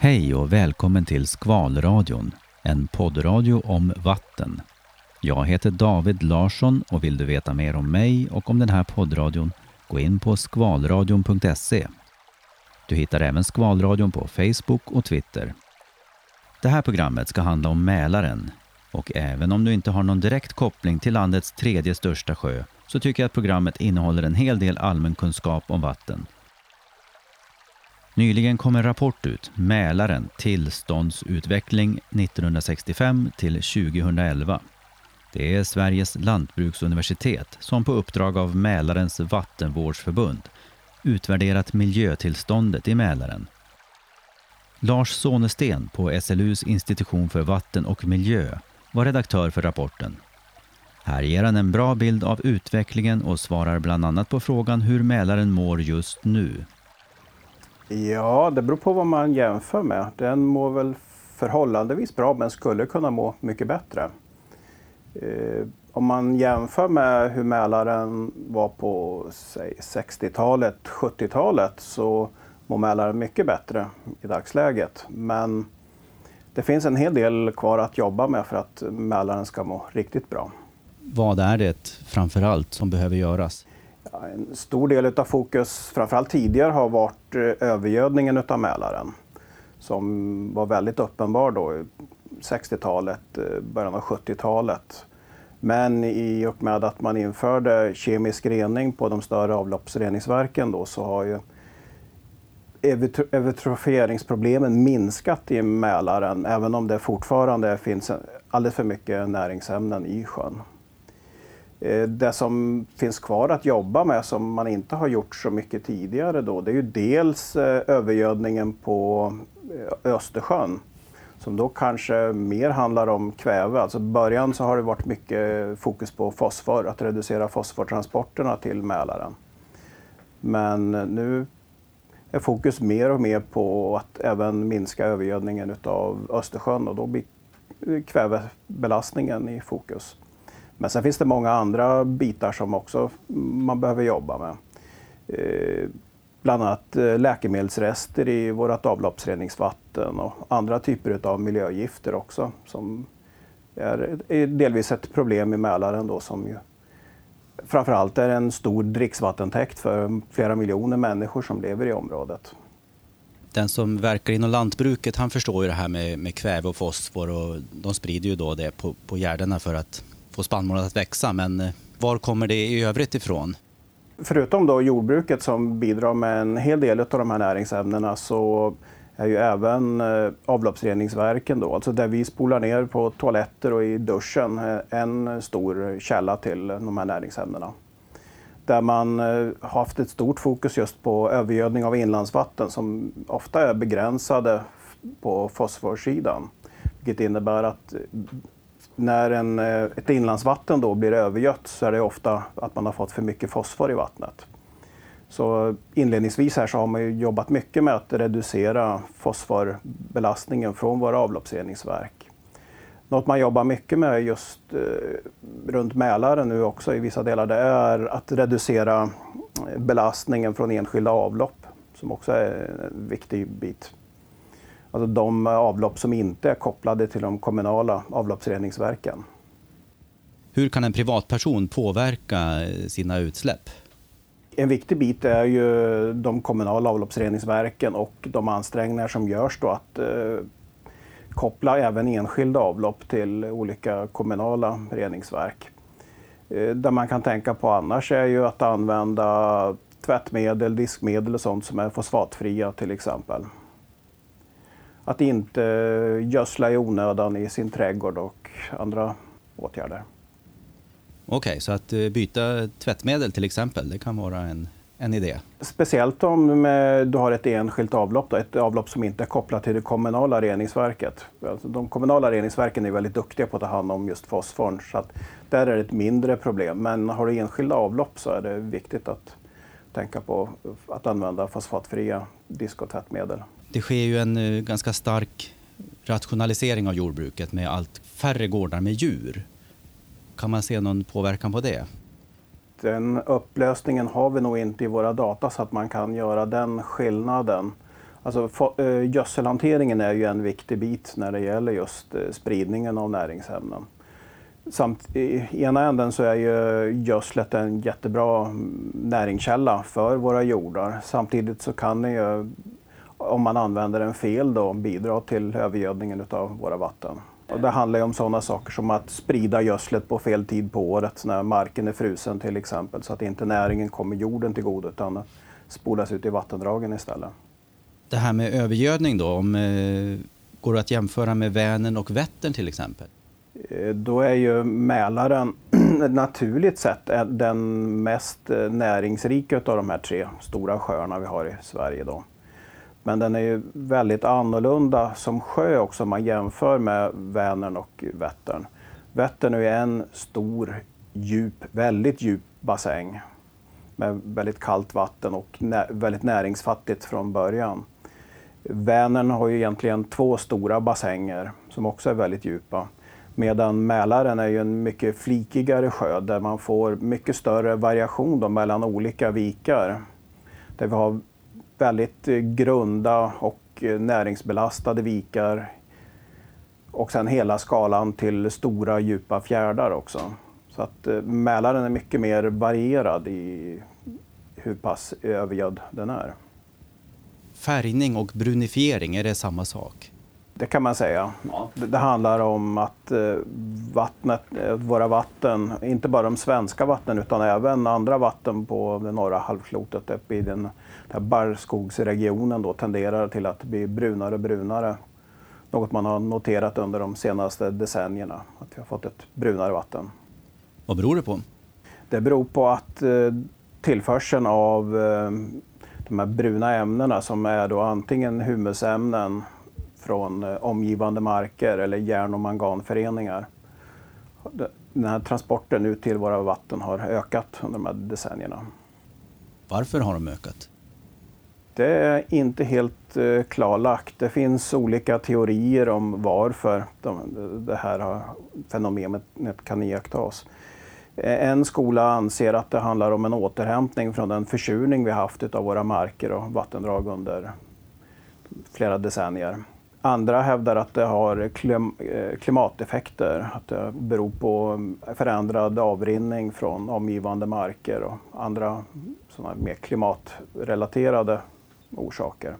Hej och välkommen till Skvalradion, en poddradio om vatten. Jag heter David Larsson och vill du veta mer om mig och om den här poddradion, gå in på skvalradion.se. Du hittar även Skvalradion på Facebook och Twitter. Det här programmet ska handla om Mälaren och även om du inte har någon direkt koppling till landets tredje största sjö så tycker jag att programmet innehåller en hel del allmänkunskap om vatten Nyligen kom en rapport ut, Mälaren tillståndsutveckling 1965 till 2011. Det är Sveriges lantbruksuniversitet som på uppdrag av Mälarens vattenvårdsförbund utvärderat miljötillståndet i Mälaren. Lars Sonesten på SLUs institution för vatten och miljö var redaktör för rapporten. Här ger han en bra bild av utvecklingen och svarar bland annat på frågan hur Mälaren mår just nu. Ja, det beror på vad man jämför med. Den mår väl förhållandevis bra men skulle kunna må mycket bättre. Eh, om man jämför med hur Mälaren var på 60-talet, 70-talet så mår Mälaren mycket bättre i dagsläget. Men det finns en hel del kvar att jobba med för att Mälaren ska må riktigt bra. Vad är det framför allt som behöver göras? En stor del av fokus, framförallt tidigare, har varit eh, övergödningen av Mälaren. Som var väldigt uppenbar då, 60-talet, eh, början av 70-talet. Men i och med att man införde kemisk rening på de större avloppsreningsverken då, så har ju eutrofieringsproblemen minskat i Mälaren, även om det fortfarande finns alldeles för mycket näringsämnen i sjön. Eh, det som finns kvar att jobba med som man inte har gjort så mycket tidigare då, det är ju dels eh, övergödningen på eh, Östersjön som då kanske mer handlar om kväve. Alltså i början så har det varit mycket fokus på fosfor, att reducera fosfortransporterna till Mälaren. Men nu är fokus mer och mer på att även minska övergödningen av Östersjön och då blir kvävebelastningen i fokus. Men sen finns det många andra bitar som också man behöver jobba med. Eh, bland annat eh, läkemedelsrester i vårt avloppsreningsvatten och andra typer av miljögifter också som är delvis ett problem i Mälaren då som ju framförallt är en stor dricksvattentäkt för flera miljoner människor som lever i området. Den som verkar inom lantbruket han förstår ju det här med, med kväve och fosfor och de sprider ju då det på, på gärdena för att få spannmålet att växa. Men eh, var kommer det i övrigt ifrån? Förutom då jordbruket som bidrar med en hel del av de här näringsämnena så är ju även eh, avloppsreningsverken, då, alltså där vi spolar ner på toaletter och i duschen, eh, en stor källa till de här näringsämnena. Där man har haft ett stort fokus just på övergödning av inlandsvatten som ofta är begränsade på fosforsidan. Vilket innebär att när en, eh, ett inlandsvatten då blir övergött så är det ofta att man har fått för mycket fosfor i vattnet. Så inledningsvis här så har man jobbat mycket med att reducera fosforbelastningen från våra avloppsreningsverk. Något man jobbar mycket med just eh, runt Mälaren nu också i vissa delar, det är att reducera eh, belastningen från enskilda avlopp, som också är en viktig bit. Alltså de avlopp som inte är kopplade till de kommunala avloppsreningsverken. Hur kan en privatperson påverka sina utsläpp? En viktig bit är ju de kommunala avloppsreningsverken och de ansträngningar som görs då att eh, koppla även enskilda avlopp till olika kommunala reningsverk. Eh, det man kan tänka på annars är ju att använda tvättmedel, diskmedel och sånt som är fosfatfria till exempel att inte gödsla i onödan i sin trädgård och andra åtgärder. Okej, okay, så att eh, byta tvättmedel till exempel, det kan vara en, en idé? Speciellt om du har ett enskilt avlopp, då, ett avlopp som inte är kopplat till det kommunala reningsverket. Alltså, de kommunala reningsverken är väldigt duktiga på att ta hand om just fosforn, så att där är det ett mindre problem. Men har du enskilda avlopp så är det viktigt att tänka på att använda fosfatfria disk och tvättmedel det sker ju en eh, ganska stark rationalisering av jordbruket med allt färre gårdar med djur. Kan man se någon påverkan på det? Den upplösningen har vi nog inte i våra data så att man kan göra den skillnaden. Alltså, eh, gödselhanteringen är ju en viktig bit när det gäller just eh, spridningen av näringsämnen. Samt, I ena änden så är ju gödslet en jättebra mm, näringskälla för våra jordar. Samtidigt så kan den ju, om man använder den fel, då, bidra till övergödningen av våra vatten. Och det handlar om sådana saker som att sprida gödslet på fel tid på året när marken är frusen till exempel så att inte näringen kommer jorden till godo utan spolas ut i vattendragen istället. Det här med övergödning då, om, eh, går det att jämföra med Vänern och Vättern till exempel? Eh, då är ju Mälaren naturligt sett den mest eh, näringsrika av de här tre stora sjöarna vi har i Sverige. Då. Men den är ju väldigt annorlunda som sjö också om man jämför med Vänern och Vättern. Vättern är en stor, djup, väldigt djup bassäng med väldigt kallt vatten och nä väldigt näringsfattigt från början. Vänern har ju egentligen två stora bassänger som också är väldigt djupa. Medan Mälaren är ju en mycket flikigare sjö där man får mycket större variation då mellan olika vikar. Där vi har väldigt eh, grunda och eh, näringsbelastade vikar och sen hela skalan till stora djupa fjärdar också. Så att eh, Mälaren är mycket mer varierad i hur pass övergödd den är. Färgning och brunifiering, är det samma sak? Det kan man säga. Ja. Det, det, handlar om att eh, vattnet, eh, våra vatten, inte bara de svenska vattnen utan även andra vatten på det norra halvklotet uppe i den, den barrskogsregionen då, tenderar till att bli brunare och brunare. Något man har noterat under de senaste decennierna, att vi har fått ett brunare vatten. Vad beror det på? Det beror på att eh, tillförseln av de här bruna ämnena som är då antingen humusämnen från eh, omgivande marker eller järn och manganföreningar. Den här transporten ut till våra vatten har ökat under de här decennierna. Varför har de ökat? Det är inte helt eh, klarlagt. Det finns olika teorier om varför det här fenomenet kan iakttas. En skola anser att det handlar om en återhämtning från den försurning vi haft av våra marker och vattendrag under flera decennier. Andra hävdar att det har eh, klimateffekter, att det beror på förändrad avrinning från omgivande marker och andra sådana mer klimatrelaterade orsaker.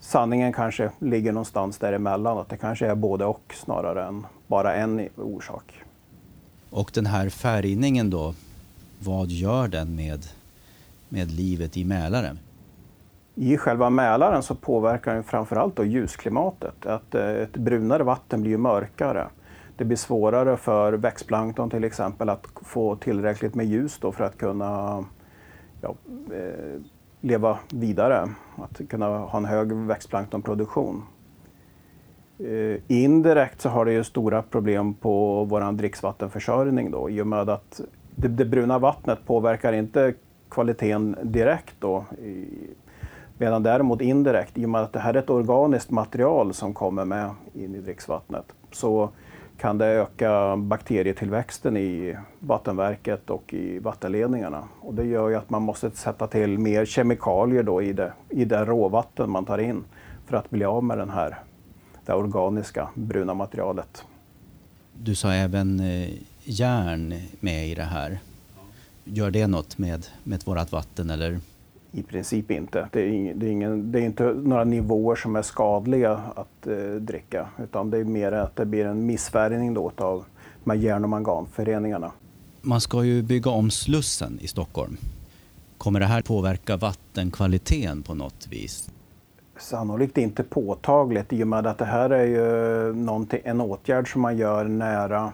Sanningen kanske ligger någonstans däremellan, att det kanske är både och snarare än bara en orsak. Och den här färgningen då, vad gör den med, med livet i Mälaren? I själva Mälaren så påverkar den framförallt då ljusklimatet. Att eh, ett brunare vatten blir mörkare. Det blir svårare för växtplankton till exempel att få tillräckligt med ljus då för att kunna ja, eh, leva vidare. Att kunna ha en hög växtplanktonproduktion. Eh, indirekt så har det ju stora problem på vår dricksvattenförsörjning då, i och med att det, bruna vattnet påverkar inte kvaliteten direkt då, medan däremot indirekt, i och med att det här är ett organiskt material som kommer med in i dricksvattnet, så kan det öka bakterietillväxten i vattenverket och i vattenledningarna. Och det gör ju att man måste sätta till mer kemikalier då i det, i det råvatten man tar in för att bli av med den här det organiska bruna materialet. Du sa även eh, järn med i det här. Gör det något med, med vårt vatten eller? I princip inte. Det är, ing, det är, ingen, det är inte några nivåer som är skadliga att eh, dricka utan det är mer att det blir en missfärgning då av de här järn och manganföreningarna. Man ska ju bygga om Slussen i Stockholm. Kommer det här påverka vattenkvaliteten på något vis? Sannolikt inte påtagligt i och med att det här är ju en åtgärd som man gör nära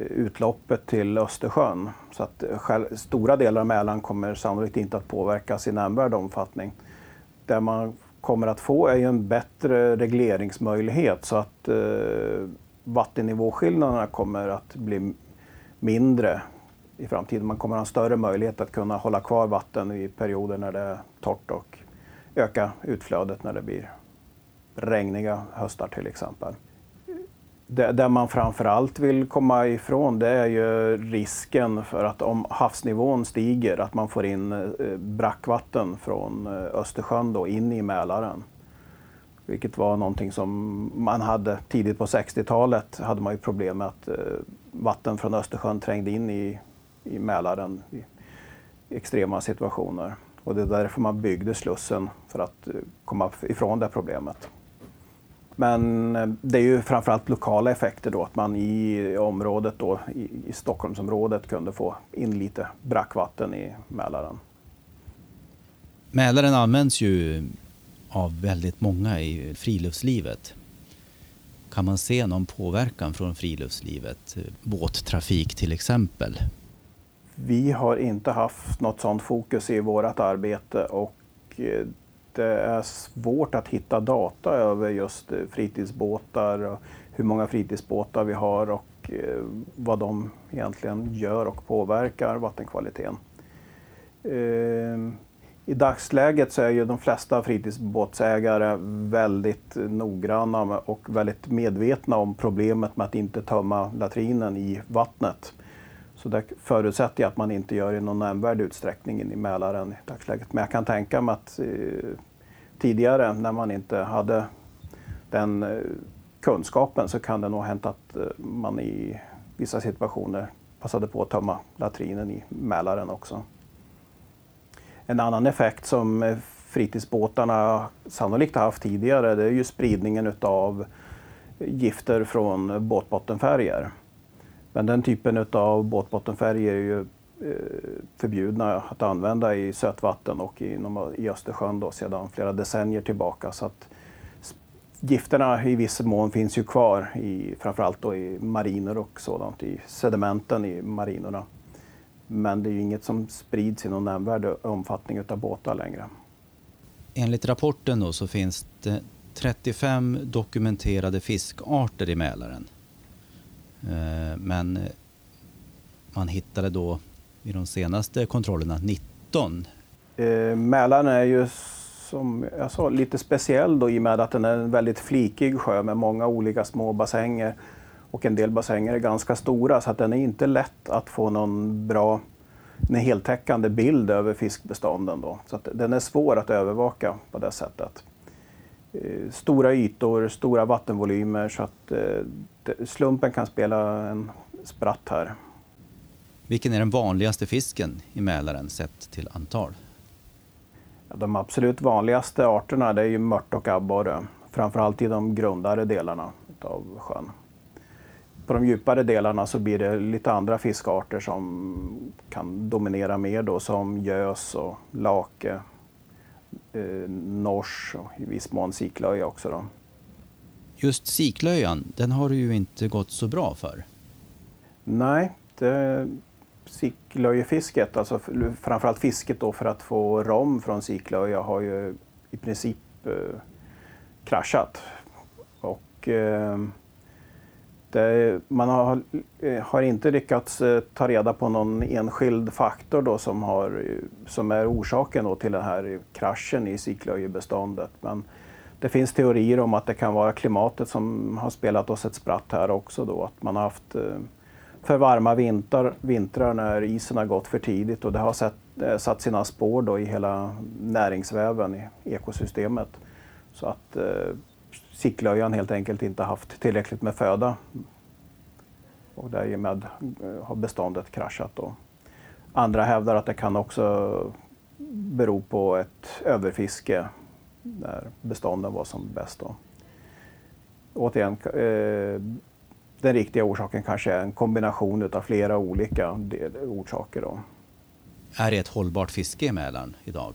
utloppet till Östersjön. Så att själv, stora delar av Mälaren kommer sannolikt inte att påverkas i nämnvärd omfattning. Det man kommer att få är en bättre regleringsmöjlighet så att eh, vattennivåskillnaderna kommer att bli mindre i framtiden. Man kommer att ha en större möjlighet att kunna hålla kvar vatten i perioder när det är torrt och öka utflödet när det blir regniga höstar till exempel det, det man framförallt vill komma ifrån det är ju risken för att om havsnivån stiger att man får in eh, brackvatten från eh, Östersjön då in i Mälaren. Vilket var någonting som man hade tidigt på 60-talet hade man ju problem med att eh, vatten från Östersjön trängde in i, i Mälaren i extrema situationer. Och det är därför man byggde Slussen, för att komma ifrån det problemet. Men eh, det är ju framförallt lokala effekter då, att man i området då, i, i Stockholmsområdet kunde få in lite brackvatten i Mälaren. Mälaren används ju av väldigt många i friluftslivet. Kan man se någon påverkan från friluftslivet? Båttrafik till exempel? Vi har inte haft något sådant fokus i vårt arbete och eh, det är svårt att hitta data över just eh, fritidsbåtar, och hur många fritidsbåtar vi har och eh, vad de egentligen gör och påverkar vattenkvaliteten. Eh, I dagsläget så är ju de flesta fritidsbåtsägare väldigt noggranna och väldigt medvetna om problemet med att inte tömma latrinen i vattnet. Så det förutsätter jag att man inte gör i någon nämnvärd utsträckning in i Mälaren i dagsläget. Men jag kan tänka mig att eh, tidigare när man inte hade den eh, kunskapen så kan det nog ha hänt att eh, man i vissa situationer passade på att tömma latrinen i Mälaren också. En annan effekt som fritidsbåtarna sannolikt har haft tidigare det är ju spridningen utav gifter från båtbottenfärger. Men den typen av båtbottenfärger är ju eh, förbjudna att använda i sötvatten och i, Östersjön då, sedan flera decennier tillbaka. Så att gifterna i viss mån finns ju kvar, i, framförallt då i mariner och sådant, i sedimenten i marinerna. Men det är ju inget som sprids i någon nämnvärd omfattning av båtar längre. Enligt rapporten då så finns det 35 dokumenterade fiskarter i Mälaren. Eh, men man hittade då i de senaste kontrollerna 19. Eh, Mälaren är ju som jag sa, lite speciell då, i och med att den är en väldigt flikig sjö med många olika små bassänger. Och en del bassänger är ganska stora så att den är inte lätt att få någon bra, en heltäckande bild över fiskbestånden. Då. Så att den är svår att övervaka på det sättet. Stora ytor, stora vattenvolymer så att slumpen kan spela en spratt här. Vilken är den vanligaste fisken i Mälaren sett till antal? De absolut vanligaste arterna det är ju mört och abborre, framförallt i de grundare delarna av sjön. På de djupare delarna så blir det lite andra fiskarter som kan dominera mer då, som gös och lake, eh, nors och i viss mån siklöja också. Då. Just siklöjan, den har du ju inte gått så bra för. Nej, det, siklöjefisket, alltså framförallt fisket då för att få rom från siklöja har ju i princip eh, kraschat. Och, eh, det, man har, eh, har, inte lyckats eh, ta reda på någon enskild faktor då som, har, som är orsaken då till den här kraschen i siklöjebeståndet. Men det finns teorier om att det kan vara klimatet som har spelat oss ett spratt här också. Då, att man har haft eh, för varma vintrar, vintrar när isen har gått för tidigt och det har sett, satt sina spår då i hela näringsväven i ekosystemet. Så att sicklöjan helt enkelt inte haft tillräckligt med föda. Och därmed eh, har beståndet kraschat. Då. Andra hävdar att det kan också bero på ett överfiske när bestånden var som bäst. Då. Återigen, eh, den riktiga orsaken kanske är en kombination av flera olika orsaker. Då. Är det ett hållbart fiske i Mälaren idag?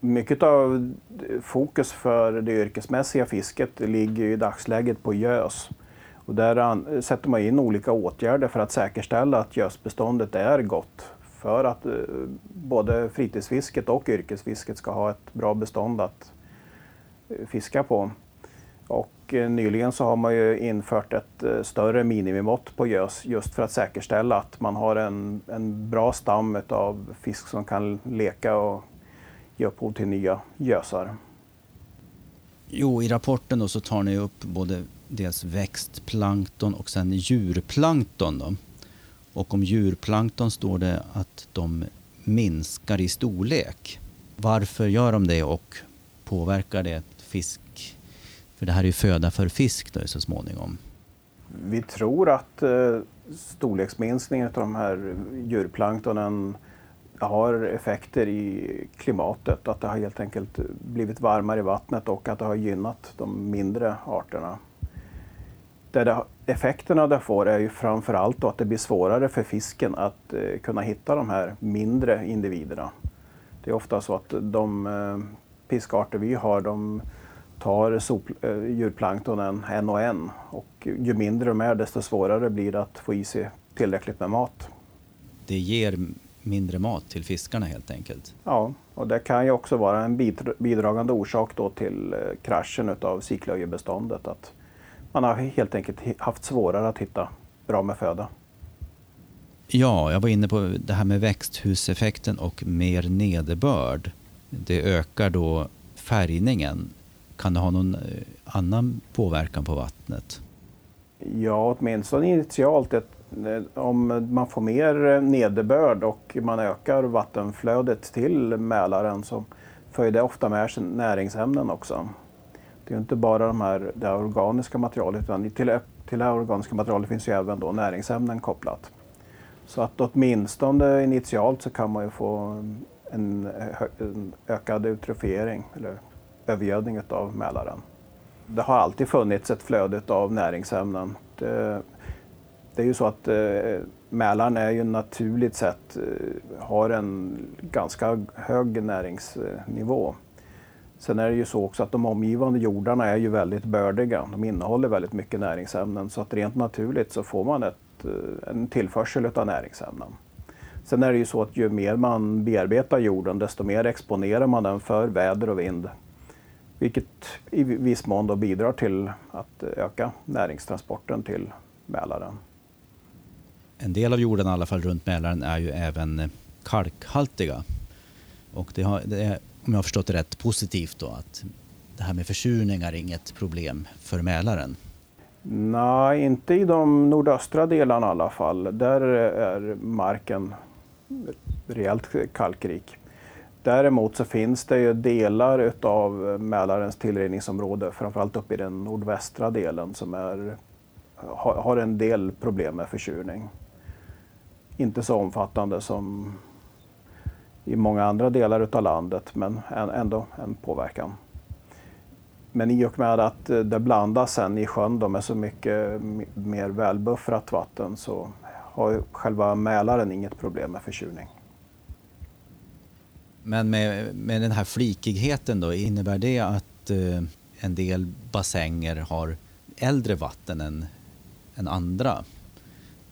Mycket av fokus för det yrkesmässiga fisket ligger i dagsläget på gös. Och där sätter man in olika åtgärder för att säkerställa att gösbeståndet är gott för att eh, både fritidsfisket och yrkesfisket ska ha ett bra bestånd att eh, fiska på. Och eh, nyligen så har man ju infört ett större minimimått på gös just för att säkerställa att man har en, en bra stam av fisk som kan leka och ge upphov till nya gösar. Jo, i rapporten då så tar ni upp både dels växtplankton och sen djurplankton. Då. Och om djurplankton står det att de minskar i storlek. Varför gör de det och påverkar det fisk? För det här är ju föda för fisk då, så småningom. Vi tror att eh, storleksminskningen av de här djurplanktonen har effekter i klimatet. Att det har helt enkelt blivit varmare i vattnet och att det har gynnat de mindre arterna. Det det, effekterna det får är ju framför allt att det blir svårare för fisken att eh, kunna hitta de här mindre individerna. Det är ofta så att de eh, fiskarter vi har de tar sop, eh, djurplanktonen en och en och ju mindre de är desto svårare blir det att få i sig tillräckligt med mat. Det ger mindre mat till fiskarna helt enkelt? Ja, och det kan ju också vara en bidragande orsak då till eh, kraschen av siklöjebeståndet. Att man har helt enkelt haft svårare att hitta bra med föda. Ja, jag var inne på det här med växthuseffekten och mer nederbörd. Det ökar då färgningen. Kan det ha någon eh, annan påverkan på vattnet? Ja, åtminstone initialt. Eh, om man får mer eh, nederbörd och man ökar vattenflödet till Mälaren så för det ofta med sig näringsämnen också. Det är inte bara de här, det organiska materialet utan till, till det organiska materialet finns ju även då näringsämnen kopplat. Så att åtminstone initialt så kan man ju få en, eh, en ökad eutrofiering eller övergödning av Mälaren. Det har alltid funnits ett flöde av näringsämnen. Det, det är ju så att eh, Mälaren är ju naturligt sett eh, har en ganska hög näringsnivå. Sen är det ju så också att de omgivande jordarna är ju väldigt bördiga. De innehåller väldigt mycket näringsämnen så att rent naturligt så får man ett, eh, en tillförsel av näringsämnen. Sen är det ju så att ju mer man bearbetar jorden desto mer exponerar man den för väder och vind. Vilket i viss mån då bidrar till att öka näringstransporten till Mälaren. En del av jorden i alla fall runt Mälaren är ju även eh, kalkhaltiga. Och det, har, det är, om jag har förstått det rätt, positivt då att det här med försurning är inget problem för Mälaren. Nej, inte i de nordöstra delarna i alla fall. Där eh, är marken rejält kalkrik. Däremot så finns det ju delar av Mälarens tillrinningsområde, framförallt uppe i den nordvästra delen, som är, har en del problem med försurning. Inte så omfattande som i många andra delar av landet, men ändå en påverkan. Men i och med att eh, det blandas sen i sjön med så mycket mer välbuffrat vatten så har själva Mälaren inget problem med försurning. Men med, med den här flikigheten då, innebär det att eh, en del bassänger har äldre vatten än, än andra?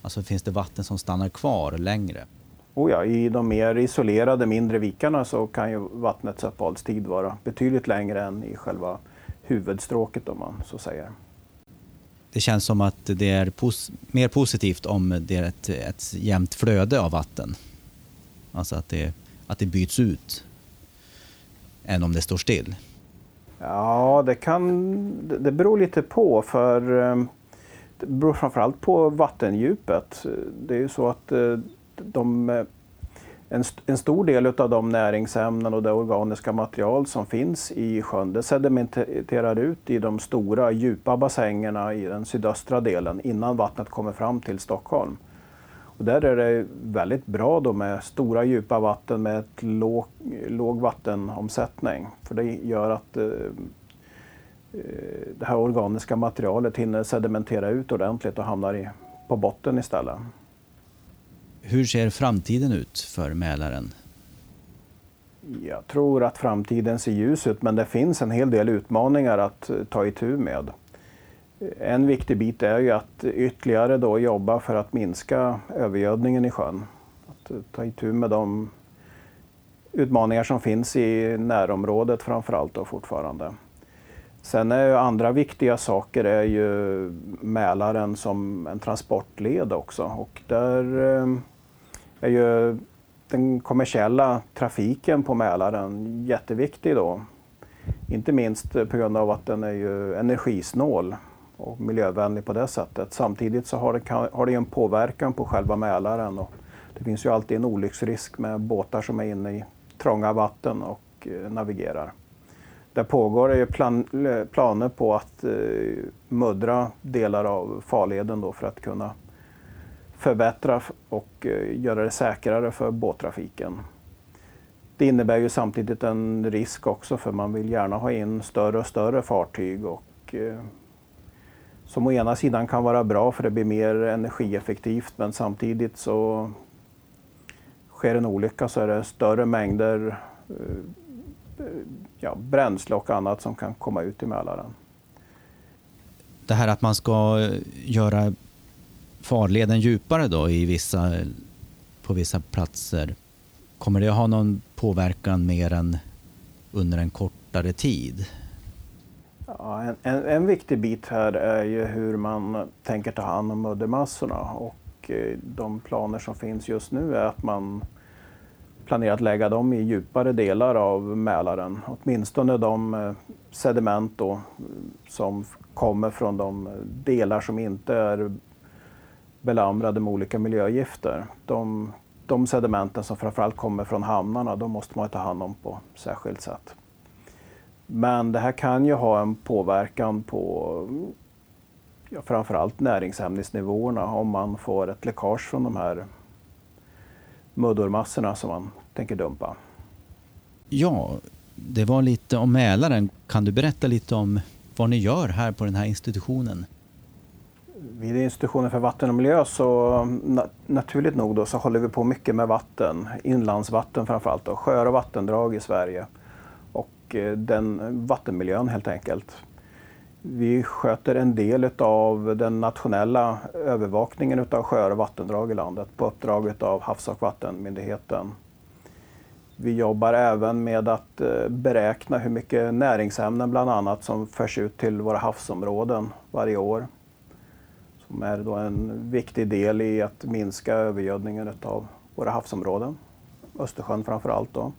Alltså finns det vatten som stannar kvar längre? Oh ja, I de mer isolerade mindre vikarna så kan ju vattnets uppehållstid vara betydligt längre än i själva huvudstråket om man så säger. Det känns som att det är pos mer positivt om det är ett, ett jämnt flöde av vatten. Alltså att det, att det byts ut än om det står still. Ja, det kan... Det beror lite på för eh, det beror framförallt på vattendjupet. Det är ju så att eh, de, eh, en, en stor del av de näringsämnen och det organiska material som finns i sjön det sedimenterar ut i de stora djupa bassängerna i den sydöstra delen innan vattnet kommer fram till Stockholm. Och där är det väldigt bra då med stora djupa vatten med ett låg, låg vattenomsättning. För det gör att eh, det här organiska materialet hinner sedimentera ut ordentligt och hamnar i, på botten istället. Hur ser framtiden ut för Mälaren? Jag tror att framtiden ser ljus ut men det finns en hel del utmaningar att ta itu med. En viktig bit är ju att ytterligare då jobba för att minska övergödningen i sjön. Att ta itu med de utmaningar som finns i närområdet framförallt då fortfarande. Sen är ju andra viktiga saker är ju Mälaren som en transportled också och där eh, är ju den kommersiella trafiken på Mälaren jätteviktig då. Inte minst på grund av att den är ju energisnål. och miljövänlig på det sättet. Samtidigt så har det, har det en påverkan på själva Mälaren. Och det finns ju alltid en olycksrisk med båtar som är inne i trånga vatten och eh, navigerar. Det pågår ju plan, eh, planer på att eh, muddra delar av farleden då för att kunna förbättra och eh, göra det säkrare för båttrafiken. Det innebär ju samtidigt en risk också för man vill gärna ha in större och större fartyg och eh, som å ena sidan kan vara bra för det blir mer energieffektivt men samtidigt så sker en olycka så är det större mängder eh, ja, bränsle och annat som kan komma ut i Mälaren. Det här att man ska göra farleden djupare då i vissa, på vissa platser, kommer det att ha någon påverkan mer än under en kortare tid? Ja, en, en, en, viktig bit här är ju hur man tänker ta hand om muddermassorna och eh, de planer som finns just nu är att man planerar att lägga dem i djupare delar av Mälaren. Åtminstone de eh, sediment då, eh, som kommer från de eh, delar som inte är belamrade med olika miljögifter. De, de sedimenten som framförallt kommer från hamnarna, de måste man ta hand om på särskilt sätt. Men det här kan ju ha en påverkan på ja, framförallt näringsämnesnivåerna om man får ett läckage från de här muddermassorna som man tänker dumpa. Ja, det var lite om Mälaren. Kan du berätta lite om vad ni gör här på den här institutionen? Vid institutionen för vatten och miljö så naturligt nog då, så håller vi på mycket med vatten, inlandsvatten framförallt, och sjöar och vattendrag i Sverige och eh, den vattenmiljön helt enkelt. Vi sköter en del av den nationella övervakningen av sjöar och vattendrag i landet på uppdrag av Havs och vattenmyndigheten. Vi jobbar även med att eh, beräkna hur mycket näringsämnen bland annat som förs ut till våra havsområden varje år som är då en viktig del i att minska övergödningen av våra havsområden, Östersjön framför allt. Då.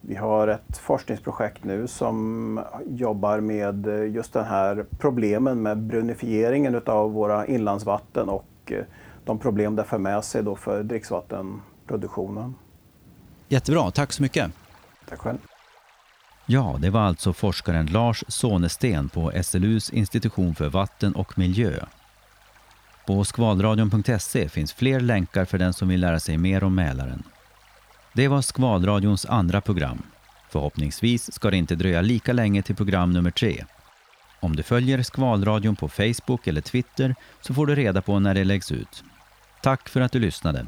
Vi har ett forskningsprojekt nu som jobbar med just den här problemen med brunifieringen av våra inlandsvatten och eh, de problem det för med sig då för dricksvattenproduktionen. Jättebra, tack så mycket. Tack själv. Ja, det var alltså forskaren Lars Sonesten på SLUs institution för vatten och miljö på skvalradion.se finns fler länkar för den som vill lära sig mer om Mälaren. Det var Skvalradions andra program. Förhoppningsvis ska det inte dröja lika länge till program nummer tre. Om du följer Skvalradion på Facebook eller Twitter så får du reda på när det läggs ut. Tack för att du lyssnade.